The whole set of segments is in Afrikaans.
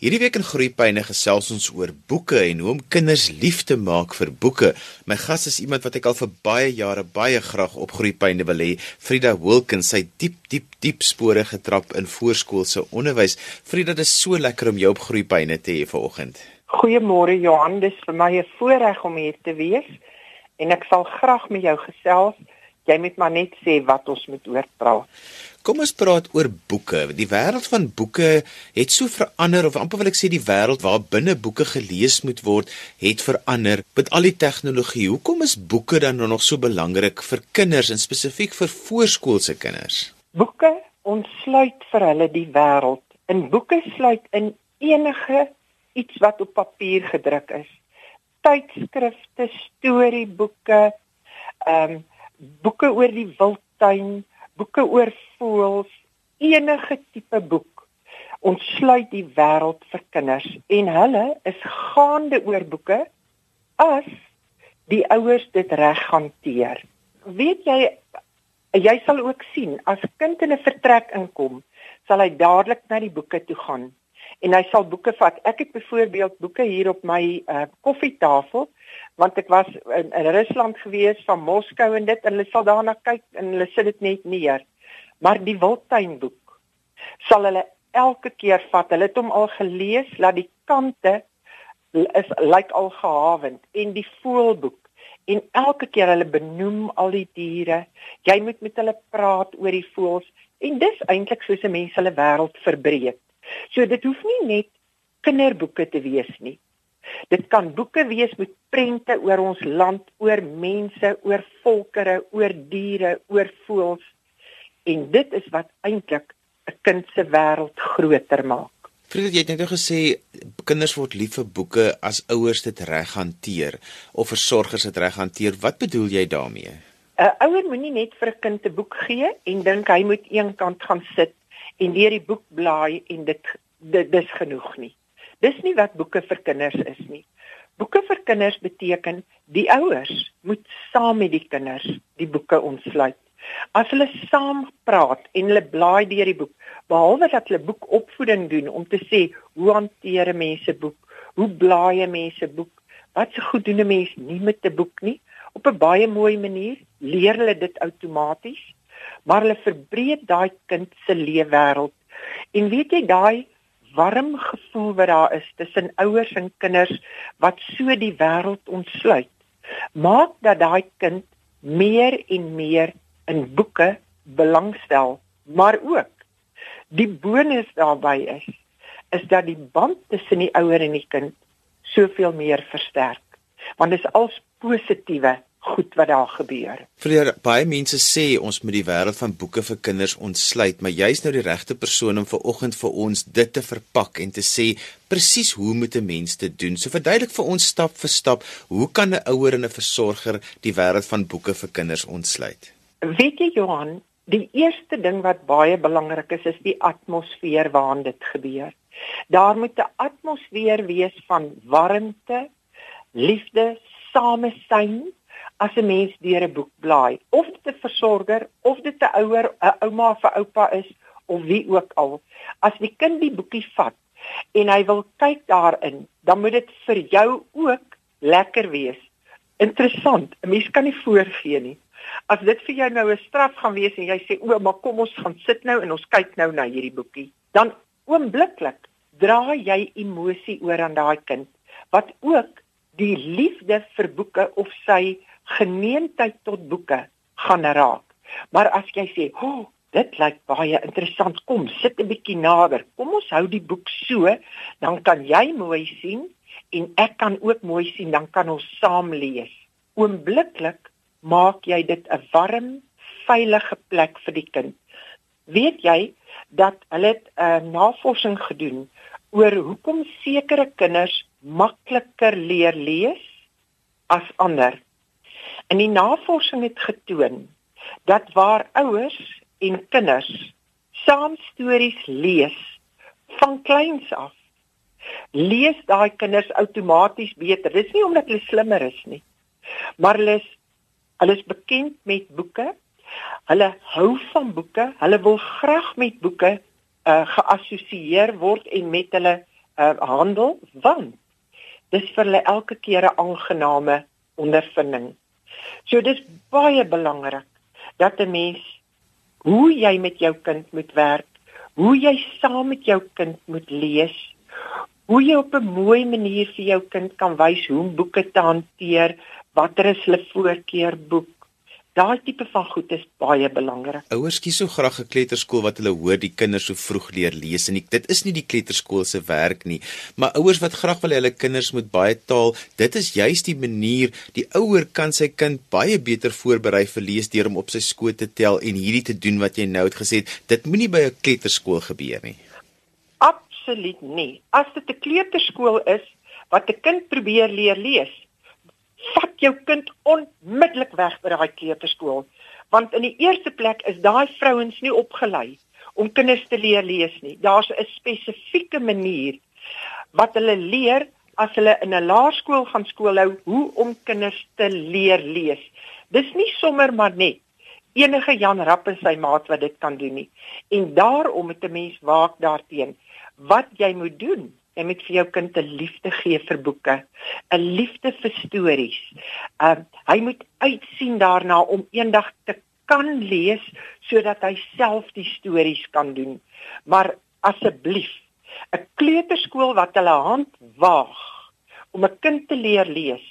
Hierdie week in Groepyne gesels ons oor boeke en hoe om kinders lief te maak vir boeke. My gas is iemand wat ek al vir baie jare baie graag op Groepyne wil hê, Frida Wilkins. Sy diep diep diep spore getrap in voorskoolse onderwys. Frida, dit is so lekker om jou op Groepyne te hê vanoggend. Goeiemôre Johan, dis vir my 'n voorreg om hier te wees en ek sal graag met jou gesels. Jy moet maar net sê wat ons moet oor praat. Kom ons praat oor boeke. Die wêreld van boeke het so verander of amper wil ek sê die wêreld waar binne boeke gelees moet word, het verander met al die tegnologie. Hoekom is boeke dan nog so belangrik vir kinders en spesifiek vir voorskoolse kinders? Boeke ontsluit vir hulle die wêreld. In boeke sluit in enige iets wat op papier gedruk is. Tydskrifte, storieboeke, ehm um, boeke oor die wildtuin, boeke oor voëls, enige tipe boek ontsluit die wêreld vir kinders en hulle is gaande oor boeke as die ouers dit reg hanteer. Weet jy jy sal ook sien as 'n kind in 'n vertrek inkom, sal hy dadelik na die boeke toe gaan en hy sal boeke vat. Ek het byvoorbeeld boeke hier op my uh, koffietafel want ek was in, in Rusland gewees van Moskou en dit en hulle sal daarna kyk en hulle sit dit net neer. Maar die Wildtuinboek sal hulle elke keer vat. Hulle het hom al gelees, laat die kante is lyk al gehavend en die voelboek en elke keer hulle benoem al die diere. Jy moet met hulle praat oor die voëls en dis eintlik soos 'n mens hulle wêreld verbreek. So dit hoef nie net kinderboeke te wees nie. Dit kan boeke wees met prente oor ons land, oor mense, oor volkere, oor diere, oor voëls. En dit is wat eintlik 'n kind se wêreld groter maak. Vriende, jy het net gesê kinders word lief vir boeke as ouers dit reg hanteer of versorgers dit reg hanteer. Wat bedoel jy daarmee? 'n Ouer moenie net vir 'n kind 'n boek gee en dink hy moet eenkant gaan sit en deur die boek blaai en dit dit dis genoeg nie. Dis nie wat boeke vir kinders is nie. Boeke vir kinders beteken die ouers moet saam met die kinders die boeke ontsluit. As hulle saam praat en hulle blaai deur die boek, behalwe dat hulle boekopvoeding doen om te sê hoe hanteer mense boek, hoe blaai mense boek, wat se goed doen 'n mens nie met 'n boek nie, op 'n baie mooi manier leer hulle dit outomaties, maar hulle verbreek daai kind se leefwêreld. En weet jy daai warm gevoel wat daar is tussen ouers en kinders wat so die wêreld ontsluit. Maak dat daai kind meer en meer in boeke belangstel, maar ook die bonus daarbey is is dat die band tussen die ouer en die kind soveel meer versterk. Want dit is als positiewe goed wat daar gebeur. Vir baie mense sê ons moet die wêreld van boeke vir kinders ontsluit, maar jy's nou die regte persoon om ver oggend vir ons dit te verpak en te sê presies hoe moet 'n mens dit doen? So verduidelik vir ons stap vir stap, hoe kan 'n ouer en 'n versorger die wêreld van boeke vir kinders ontsluit? Weet jy Johan, die eerste ding wat baie belangrik is, is die atmosfeer waarin dit gebeur. Daar moet 'n atmosfeer wees van warmte, liefde, samesyn as 'n mens deur 'n boek blaai, of dit 'n versorger of dit 'n ouer, 'n ouma of 'n oupa is of wie ook al, as die kind die boekie vat en hy wil kyk daarin, dan moet dit vir jou ook lekker wees. Interessant, 'n mens kan nie voorgee nie. As dit vir jou nou 'n straf gaan wees en jy sê o, maar kom ons gaan sit nou en ons kyk nou na hierdie boekie, dan oombliklik dra jy emosie oor aan daai kind wat ook die liefde vir boeke of sy geneentheid tot boeke gaan raak. Maar as jy sê, "O, oh, dit lyk baie interessant. Kom, sit 'n bietjie nader. Kom ons hou die boek so, dan kan jy mooi sien en ek kan ook mooi sien, dan kan ons saam lees." Oombliklik maak jy dit 'n warm, veilige plek vir die kind. Weet jy dat hulle 'n uh, navorsing gedoen oor hoekom sekere kinders makliker leer lees as ander? In die navorsing het getoon dat waar ouers en kinders saam stories lees van kleins af, lees daai kinders outomaties beter. Dis nie omdat hulle slimmer is nie, maar hulle is hulle is bekend met boeke. Hulle hou van boeke. Hulle wil graag met boeke uh, geassosieer word en met hulle uh, handel want dis vir hulle elke keer 'n aangename ondervinding. So dis baie belangrik dat 'n mens hoe jy met jou kind moet werk, hoe jy saam met jou kind moet lees, hoe jy op 'n mooi manier vir jou kind kan wys hoe om boeke te hanteer, watter is hulle voorkeurboek, Daai tipe van goed is baie belangrik. Ouers kies so graag 'n kleuterskool wat hulle hoor die kinders so vroeg leer lees en dit is nie die kleuterskool se werk nie, maar ouers wat graag wil hê hulle kinders moet baie taal, dit is juist die manier die ouer kan sy kind baie beter voorberei vir lees deur hom op sy skoot te tel en hierdie te doen wat jy nou het gesê, dit moenie by 'n kleuterskool gebeur nie. Absoluut nie. As dit 'n kleuterskool is wat 'n kind probeer leer lees, vat jou kind onmiddellik weg by daai kleuterskool. Want in die eerste plek is daai vrouens nie opgelei om kinders te leer lees nie. Daar's 'n spesifieke manier wat hulle leer as hulle in 'n laerskool gaan skoolhou hoe om kinders te leer lees. Dis nie sommer maar net enige Jan Rapp en sy maat wat dit kan doen nie. En daarom moet 'n mens waak daarteenoor wat jy moet doen Jy moet vir jou kind 'n liefde gee vir boeke, 'n liefde vir stories. Um hy moet uitsien daarna om eendag te kan lees sodat hy self die stories kan doen. Maar asseblief, 'n kleuterskool wat hulle hand waag om 'n kind te leer lees,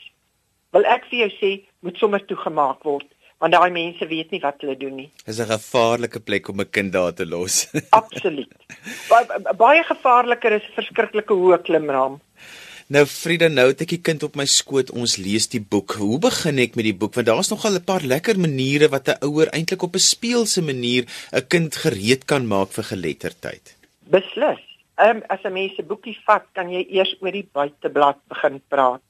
wil ek vir jou sê, moet sommer toegemaak word want daai mense weet nie wat hulle doen nie. Dis 'n gevaarlike plek om 'n kind daar te los. Absoluut. Baie baie gevaarliker is 'n verskriklike hoë klimraam. Nou Frieda, nou het ek die kind op my skoot, ons lees die boek. Hoe begin ek met die boek? Want daar's nogal 'n paar lekker maniere wat 'n ouer eintlik op 'n speelse manier 'n kind gereed kan maak vir geletterdheid. Beslis. Ehm um, as 'n mens 'n boekie vat, kan jy eers oor die buiteblad begin praat.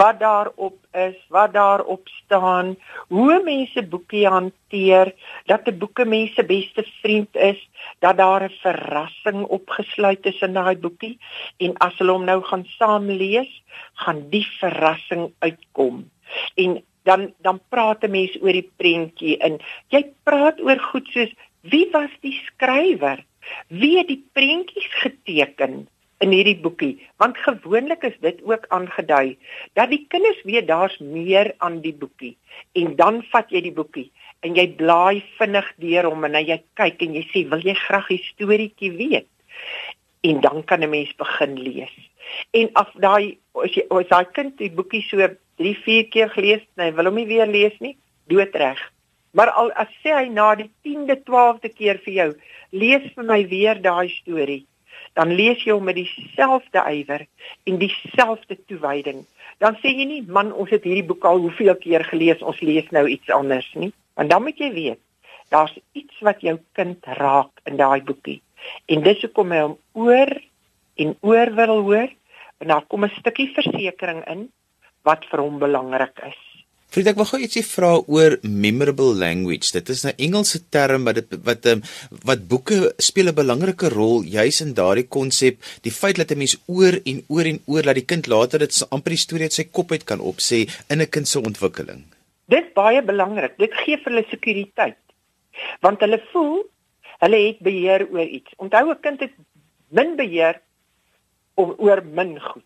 Wat daarop is, wat daarop staan, hoe mense boekie hanteer, dat 'n boeke mense beste vriend is, dat daar 'n verrassing opgesluit is in daai boekie en as hulle hom nou gaan saam lees, gaan die verrassing uitkom. En dan dan praat 'n mens oor die prentjie en jy praat oor goed soos wie was die skrywer? Wie het die prentjies geteken in hierdie boekie? Want gewoonlik is dit ook aangedui dat die kinders weet daar's meer aan die boekie en dan vat jy die boekie en jy blaai vinnig deur hom en jy kyk en jy sê wil jy graag die storieetjie weet? En dan kan 'n mens begin lees. En af daai as jy as daai kind die boekie so 3, 4 keer gelees, nee, wil hom nie weer lees nie, doodreg. Maar al as sê hy na die 10de, 12de keer vir jou, lees vir my weer daai storie, dan lees jy hom met dieselfde ywer en dieselfde toewyding. Dan sê jy nie, man, ons het hierdie boek al hoeveel keer gelees, ons lees nou iets anders nie. Want dan moet jy weet, daar's iets wat jou kind raak in daai boekie. En dis hoekom hy hom oor en oor wil hoor, en daar kom 'n stukkie versekering in wat vir hom belangrik is. Vriend, ek wil gou ietsie vra oor memorable language. Dit is 'n Engelse term wat dit wat ehm wat boeke speel 'n belangrike rol juis in daardie konsep, die feit dat 'n mens oor en oor en oor laat die kind later dit amper die storie uit sy kop uit kan opsê in 'n kind se ontwikkeling. Dit baie belangrik. Dit gee vir hulle sekuriteit. Want hulle voel hulle het beheer oor iets. Onthou 'n kind het min beheer oor min goed.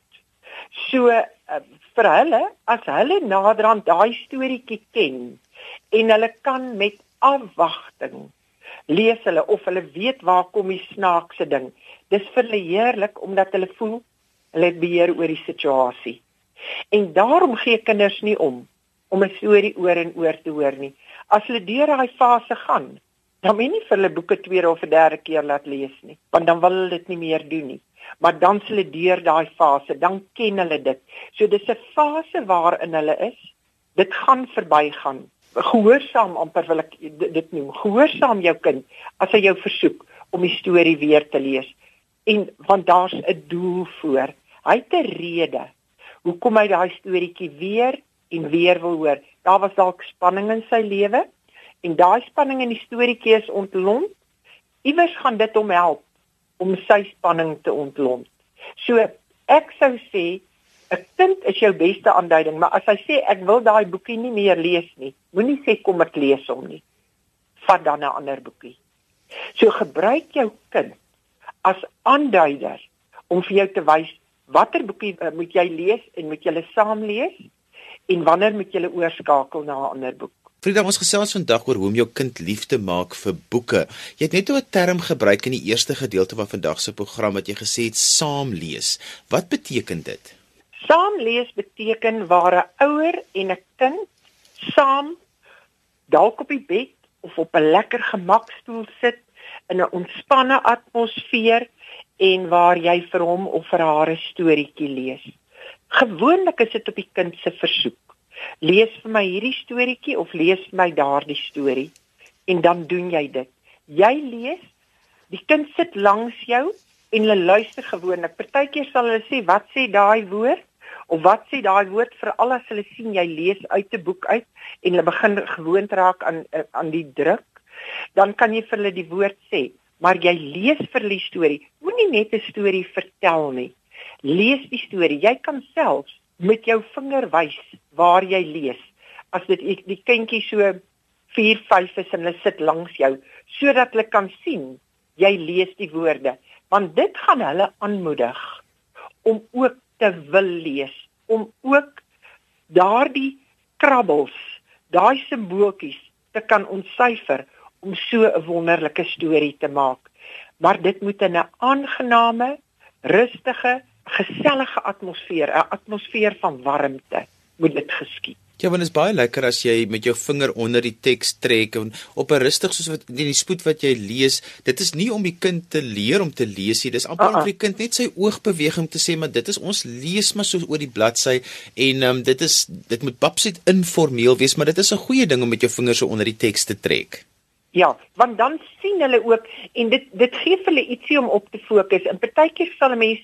So uh, vir hulle as hulle naderhand daai storieetjie ken en hulle kan met afwagting lees hulle of hulle weet waar kom die snaakse ding. Dis vir hulle heerlik omdat hulle voel hulle het beheer oor die situasie. En daarom gee kinders nie om om 'n storie oor en oor te hoor nie. As hulle deur daai fase gaan, dan moet nie vir hulle boeke tweede of derde keer laat lees nie, want dan wil hulle dit nie meer doen nie maar dan s'hulle deur daai fase, dan ken hulle dit. So dis 'n fase waarin hulle is. Dit gaan verbygaan. Gehoorsaam amper wil ek dit noem. Gehoorsaam jou kind as hy jou versoek om die storie weer te lees. En want daar's 'n doel voor. Hy het 'n rede hoekom hy daai storieetjie weer en weer wil hoor. Daar was dalk spanning in sy lewe en daai spanning in die storieetjie is ontlont. Iewers gaan dit hom help om sy spanning te ontlont. So ek sou sê 'n kind is jou beste aanduiding, maar as hy sê ek wil daai boekie nie meer lees nie, moenie sê kom ek lees hom nie. Vat dan 'n ander boekie. So gebruik jou kind as aanduider om vir jou te wys watter boekie uh, moet jy lees en moet jy saam lees en wanneer moet jy oorskakel na 'n ander boek. Frida, ons gesels vandag oor hoe om jou kind lief te maak vir boeke. Jy het net 'n term gebruik in die eerste gedeelte van vandag se program wat jy gesê het saam lees. Wat beteken dit? Saam lees beteken waar 'n ouer en 'n kind saam dalk op die bed of op 'n lekker gemakstoel sit in 'n ontspanne atmosfeer en waar jy vir hom of vir haar 'n storieetjie lees. Gewoonlik is dit op die kind se versoek. Lees vir my hierdie storieetjie of lees vir my daardie storie en dan doen jy dit. Jy lees, die kind sit langs jou en hulle luister gewoonlik. Partykeer sal hulle sê, "Wat sê daai woord?" of wat sê daai woord vir al as hulle sien jy lees uit 'n boek uit en hulle begin gewoond raak aan aan die druk dan kan jy vir hulle die woord sê maar jy lees vir die storie moenie net 'n storie vertel nie lees die storie jy kan self met jou vinger wys waar jy lees as dit die kindjie so 4 5 is en hulle sit langs jou sodat hulle kan sien jy lees die woorde want dit gaan hulle aanmoedig om ook te wil lees om ook daardie krabbels, daai simbooltjies te kan ontsyfer om so 'n wonderlike storie te maak. Maar dit moet in 'n aangename, rustige, gesellige atmosfeer, 'n atmosfeer van warmte moet dit geskied. Ja, want dit is baie lekker as jy met jou vinger onder die teks trek en op 'n rustig soos wat in die spoed wat jy lees, dit is nie om die kind te leer om te lees nie. Dis amper uh -uh. om die kind net sy oogbeweging te sê, maar dit is ons lees maar so oor die bladsy en um, dit is dit moet babsit informeel wees, maar dit is 'n goeie ding om met jou vingers so onder die teks te trek. Ja, want dan sien hulle ook en dit dit gee vir hulle ietsie om op te fokus. En partykeer sal 'n mens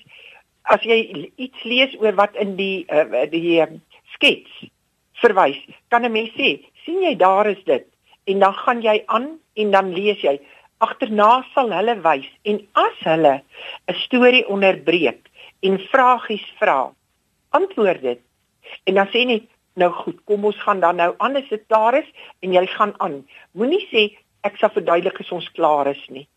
as jy iets lees oor wat in die uh, die uh, skets verwys. Kan 'n mens sê, sien jy daar is dit en dan gaan jy aan en dan lees jy. Agterna sal hulle wys en as hulle 'n storie onderbreek en vragies vra, antwoord dit. En dan sê net nou goed, kom ons gaan dan nou aan as dit klaar is en jy gaan aan. Moenie sê ek sal verduidelik as ons klaar is nie.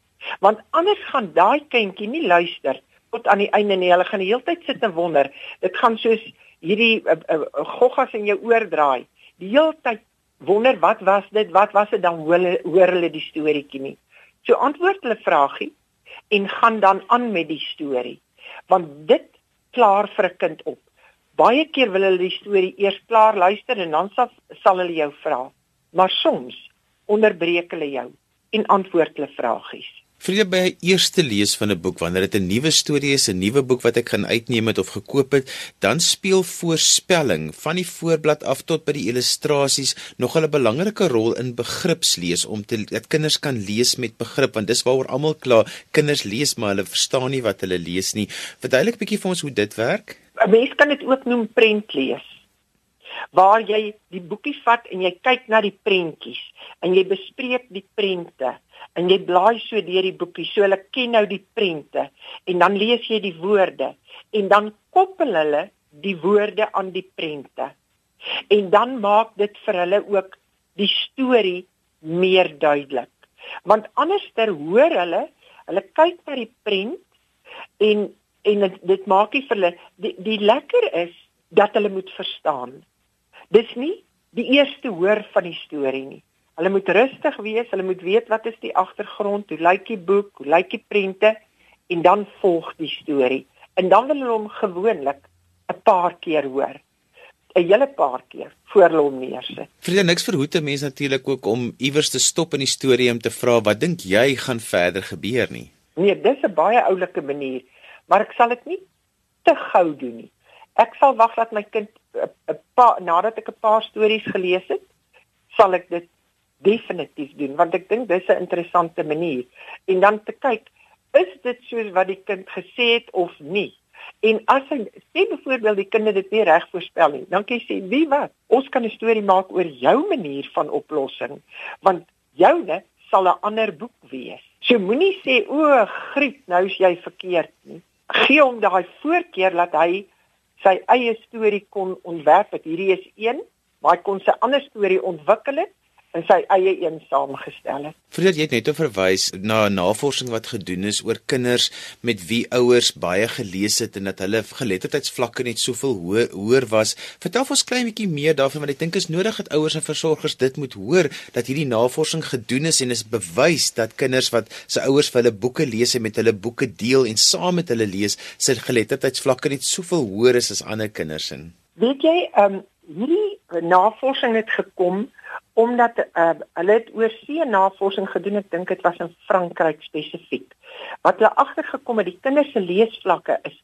Want anders gaan daai kindjie nie luister tot aan die einde nie. Hulle gaan die hele tyd sit en wonder. Dit gaan soos hierdie uh, uh, goggas in jou oor draai. Die hele tyd wonder wat was dit? Wat was dit dan hoor hoor hulle die storieetjie nie. So antwoord hulle vragie en gaan dan aan met die storie. Want dit klaar vir 'n kind op. Baie keer wil hulle die storie eers klaar luister en dan sal, sal hulle jou vra. Maar soms onderbreek hulle jou en antwoord hulle vragies. Jy by eerste lees van 'n boek wanneer dit 'n nuwe storie is, 'n nuwe boek wat ek gaan uitneem het of gekoop het, dan speel voorspelling van die voorblad af tot by die illustrasies nog 'n belangrike rol in begripslees om te dat kinders kan lees met begrip want dis waaroor almal kla, kinders lees maar hulle verstaan nie wat hulle lees nie. Verduidelik 'n bietjie vir ons hoe dit werk. 'n Mens kan dit ook noem prentlees. Waar jy die boekie vat en jy kyk na die prentjies en jy bespreek die prente en jy blaai so deur die boekie. So hulle ken nou die prente en dan lees jy die woorde en dan koppel hulle die woorde aan die prente. En dan maak dit vir hulle ook die storie meer duidelik. Want anderster hoor hulle hulle kyk na die prent en en dit, dit maak nie vir hulle die, die lekker is dat hulle moet verstaan dis nie die eerste hoor van die storie nie Hulle moet rustig wees, hulle moet weet wat is die agtergrond, hoe lyk die boek, hoe lyk die prente en dan volg die storie. En dan wil hulle hom gewoonlik 'n paar keer hoor. 'n hele paar keer voor hulle hom neersit. Vrede niks verhoed 'n mens natuurlik ook om iewers te stop in die storie om te vra wat dink jy gaan verder gebeur nie. Nee, dis 'n baie oulike manier, maar ek sal dit nie te gou doen nie. Ek sal wag dat my kind 'n paar nadat ek 'n paar stories gelees het, sal ek dit definitief doen want ek dink dis 'n interessante manier. En dan te kyk is dit soos wat die kind gesê het of nie? En as hy sê byvoorbeeld die kind het dit nie reg voorspel nie dan kan jy sê wie wat? Ons kan 'n storie maak oor jou manier van oplossing want joune sal 'n ander boek wees. So moenie sê o griet nou is jy verkeerd nie. Gee hom daai voorkeur dat hy sy eie storie kon ontwerp het hierdie is een maar hy kon sy ander storie ontwikkel het in sy eie een saamgestel het. Voordat jy net verwys na navorsing wat gedoen is oor kinders met wie ouers baie gelees het en dat hulle geletterdheidsvlakke net soveel hoër hoër was. Vertel ons klein bietjie meer daarvan want ek dink is nodig dat ouers en versorgers dit moet hoor dat hierdie navorsing gedoen is en is bewys dat kinders wat se ouers vir hulle boeke lees en met hulle boeke deel en saam met hulle lees, se geletterdheidsvlakke net soveel hoër is as ander kinders in. Weet jy, ehm um, hierdie navorsing het gekom omdat uh, hulle het oor see navorsing gedoen ek dink dit was in Frankryk spesifiek wat hulle agtergekom het die kinders se leesvlakke is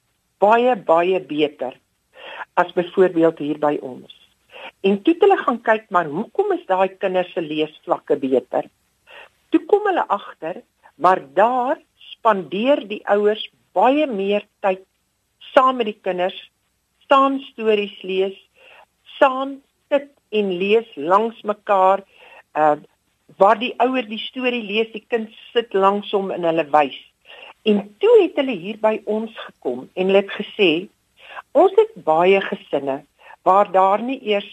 baie baie beter as byvoorbeeld hier by ons. En toe hulle gaan kyk maar hoekom is daai kinders se leesvlakke beter? Toe kom hulle agter maar daar spandeer die ouers baie meer tyd saam met die kinders saam stories lees saam en lees langs mekaar uh waar die ouer die storie lees die kind sit langs hom en hulle wys. En toe het hulle hier by ons gekom en het gesê ons het baie gesinne waar daar nie eers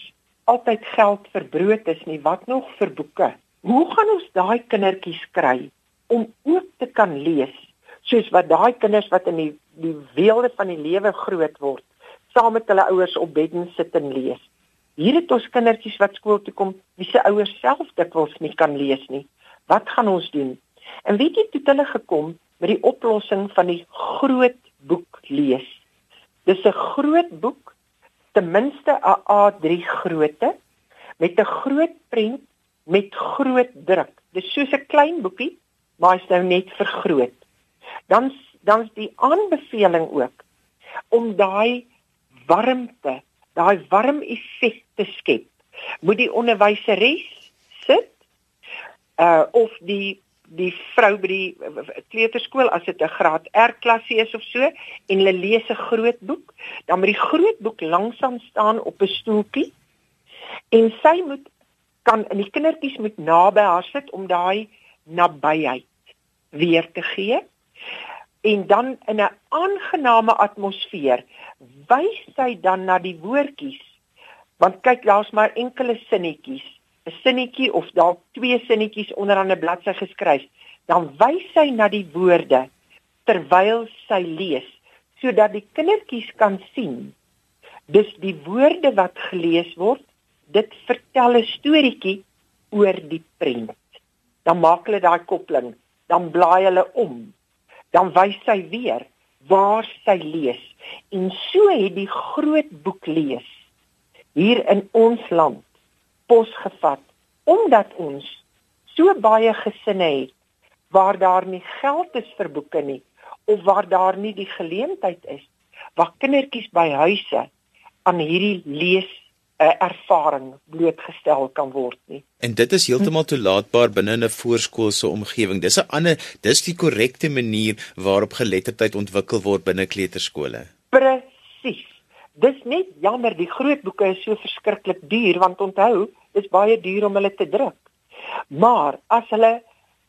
altyd geld vir brood is nie. Wat nog vir boeke? Hoe gaan ons daai kindertjies kry om ook te kan lees soos wat daai kinders wat in die die weelde van die lewe groot word saam met hulle ouers op bedden sit en lees Hier het ons kindertjies wat skool toe kom, wie se ouers self dikwels nie kan lees nie. Wat gaan ons doen? En weet jy toe hulle gekom met die oplossing van die groot boek lees. Dis 'n groot boek, ten minste 'n A3 grootte met 'n groot prent met groot druk. Dis soos 'n klein boekie, maar hy's nou net vergroot. Dan dan's die aanbeveling ook om daai warmte daai warm effek te skep. Moet die onderwyseres sit uh of die die vrou by die kleuterskool as dit 'n graad R klasie is of so en hulle lees 'n groot boek, dan moet die groot boek langsam staan op 'n stoeltjie en sy moet kan in die kindertjies moet naby haar sit om daai nabyheid weer te gee en dan in 'n aangename atmosfeer wys sy dan na die woordjies want kyk daar's maar enkele sinnetjies 'n sinnetjie of dalk twee sinnetjies onderaan 'n bladsy geskryf dan wys sy na die woorde terwyl sy lees sodat die kindertjies kan sien. Dis die woorde wat gelees word dit vertel 'n storieetjie oor die prent. Dan maak hulle daai koppeling dan blaai hulle om dan wys sy weer waar sy lees. En so het die groot boek lees hier in ons land pos gevat omdat ons so baie gesinne het waar daar nie geld is vir boeke nie of waar daar nie die geleentheid is waar kindertjies by huise aan hierdie lees uh, ervaring blootgestel kan word nie. En dit is heeltemal toelaatbaar binne 'n voorskoolse omgewing. Dis 'n ander dis die korrekte manier waarop geletterdheid ontwikkel word binne kleuterskole. Presies. Dis net jammer die groot boeke is so verskriklik duur want onthou, dis baie duur om hulle te druk. Maar as hulle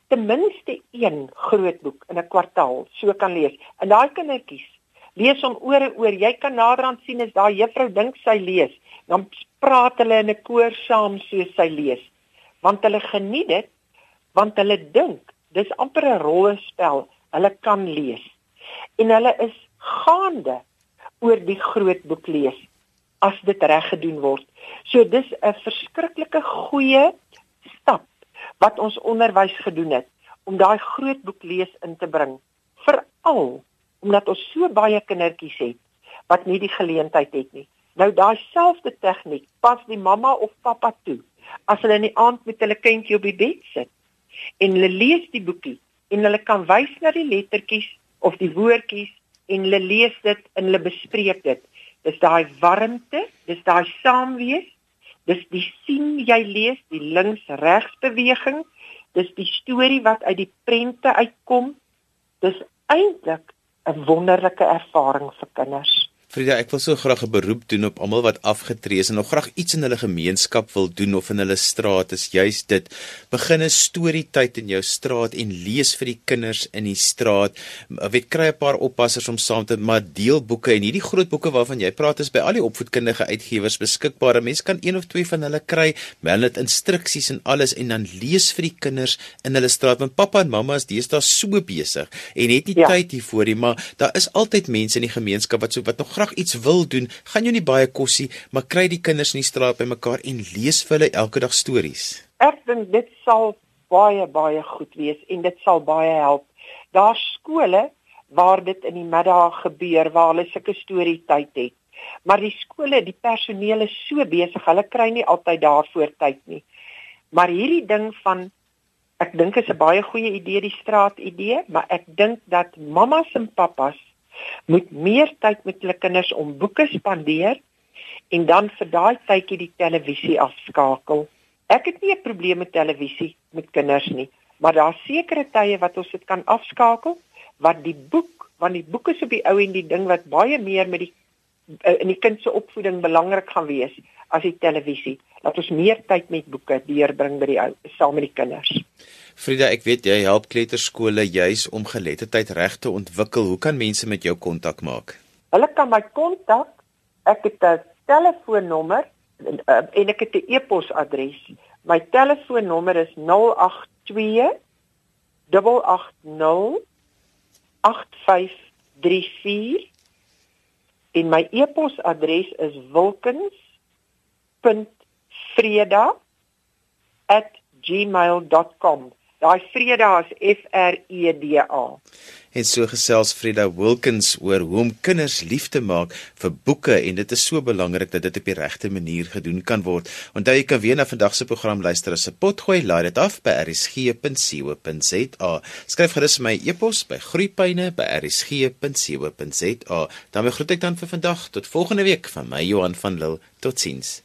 ten minste een groot boek in 'n kwartaal so kan lees en daai kindertjies lees hom oor en oor. Jy kan naderhand sien as daai juffrou dink sy lees, dan praat hulle in 'n koor saam soos sy lees. Want hulle geniet dit, want hulle dink dis amper 'n rolspel. Hulle kan lees. En hulle is gaande oor die groot boek lees as dit reg gedoen word. So dis 'n verskriklike goeie stap wat ons onderwys gedoen het om daai groot boek lees in te bring. Veral omdat ons so baie kindertjies het wat nie die geleentheid het nie. Nou daai selfde tegniek pas die mamma of pappa toe as hulle in die aand met hulle kindjie op die bed sit en hulle lees die boekie en hulle kan wys na die lettertjies of die woordjies en hulle lees dit en hulle bespreek dit. Dis daai warmte, dis daai saamwees, dis die sien jy lees, die links-regs beweging, dis die storie wat uit die prente uitkom. Dis eintlik 'n wonderlike ervaring vir kinders. Frida, ek wil so graag 'n beroep doen op almal wat afgetree is en nog graag iets in hulle gemeenskap wil doen of in hulle straat. Is juist dit. Begin 'n storietyd in jou straat en lees vir die kinders in die straat. Weet kry 'n paar oppassers om saam te maar deel boeke en hierdie groot boeke waarvan jy praat is by al die opvoedkundige uitgewers beskikbaar. Mense kan een of twee van hulle kry, meld dit instruksies en alles en dan lees vir die kinders in hulle straat want pappa en mamma is deesdae so besig en het nie ja. tyd hiervoor nie, maar daar is altyd mense in die gemeenskap wat so wat nog graag iets wil doen, gaan jou nie baie kosie, maar kry die kinders in die straat bymekaar en lees vir hulle elke dag stories. Ek dink dit sal baie baie goed wees en dit sal baie help. Daar skole waar dit in die middag gebeur waar hulle sulke storie tyd het. Maar die skole, die personeel is so besig, hulle kry nie altyd daarvoor tyd nie. Maar hierdie ding van ek dink is 'n baie goeie idee die straat idee, maar ek dink dat mammas en pappas moet meer tyd met hulle kinders om boeke spandeer en dan vir daai tydjie die televisie afskakel. Ek het nie 'n probleem met televisie met kinders nie, maar daar's sekere tye wat ons dit kan afskakel wat die boek, want die boek is op die ou en die ding wat baie meer met die in die kind se opvoeding belangrik gaan wees as die televisie. Laat ons meer tyd met boeke deurbring by die ou saam met die kinders. Frida, ek weet jy help kleuterskole juis om geletterdheid reg te ontwikkel. Hoe kan mense met jou kontak maak? Hulle kan my kontak. Ek het 'n telefoonnommer en, uh, en ek het 'n e-posadres. My telefoonnommer is 082 880 8534 en my e-posadres is wilkins.freda@gmail.com. Daai Freda is F R E D A. En so gesels Freda Wilkins oor hoe om kinders lief te maak vir boeke en dit is so belangrik dat dit op die regte manier gedoen kan word. Onthou jy kan weer na vandag se program luister as 'n potgooi, laai dit af by rsg.co.za. Skryf gerus my e-pos by groeipyne@rsg.co.za. Dan groet ek dan vir vandag tot volgende week van my Johan van Lille. Totsiens.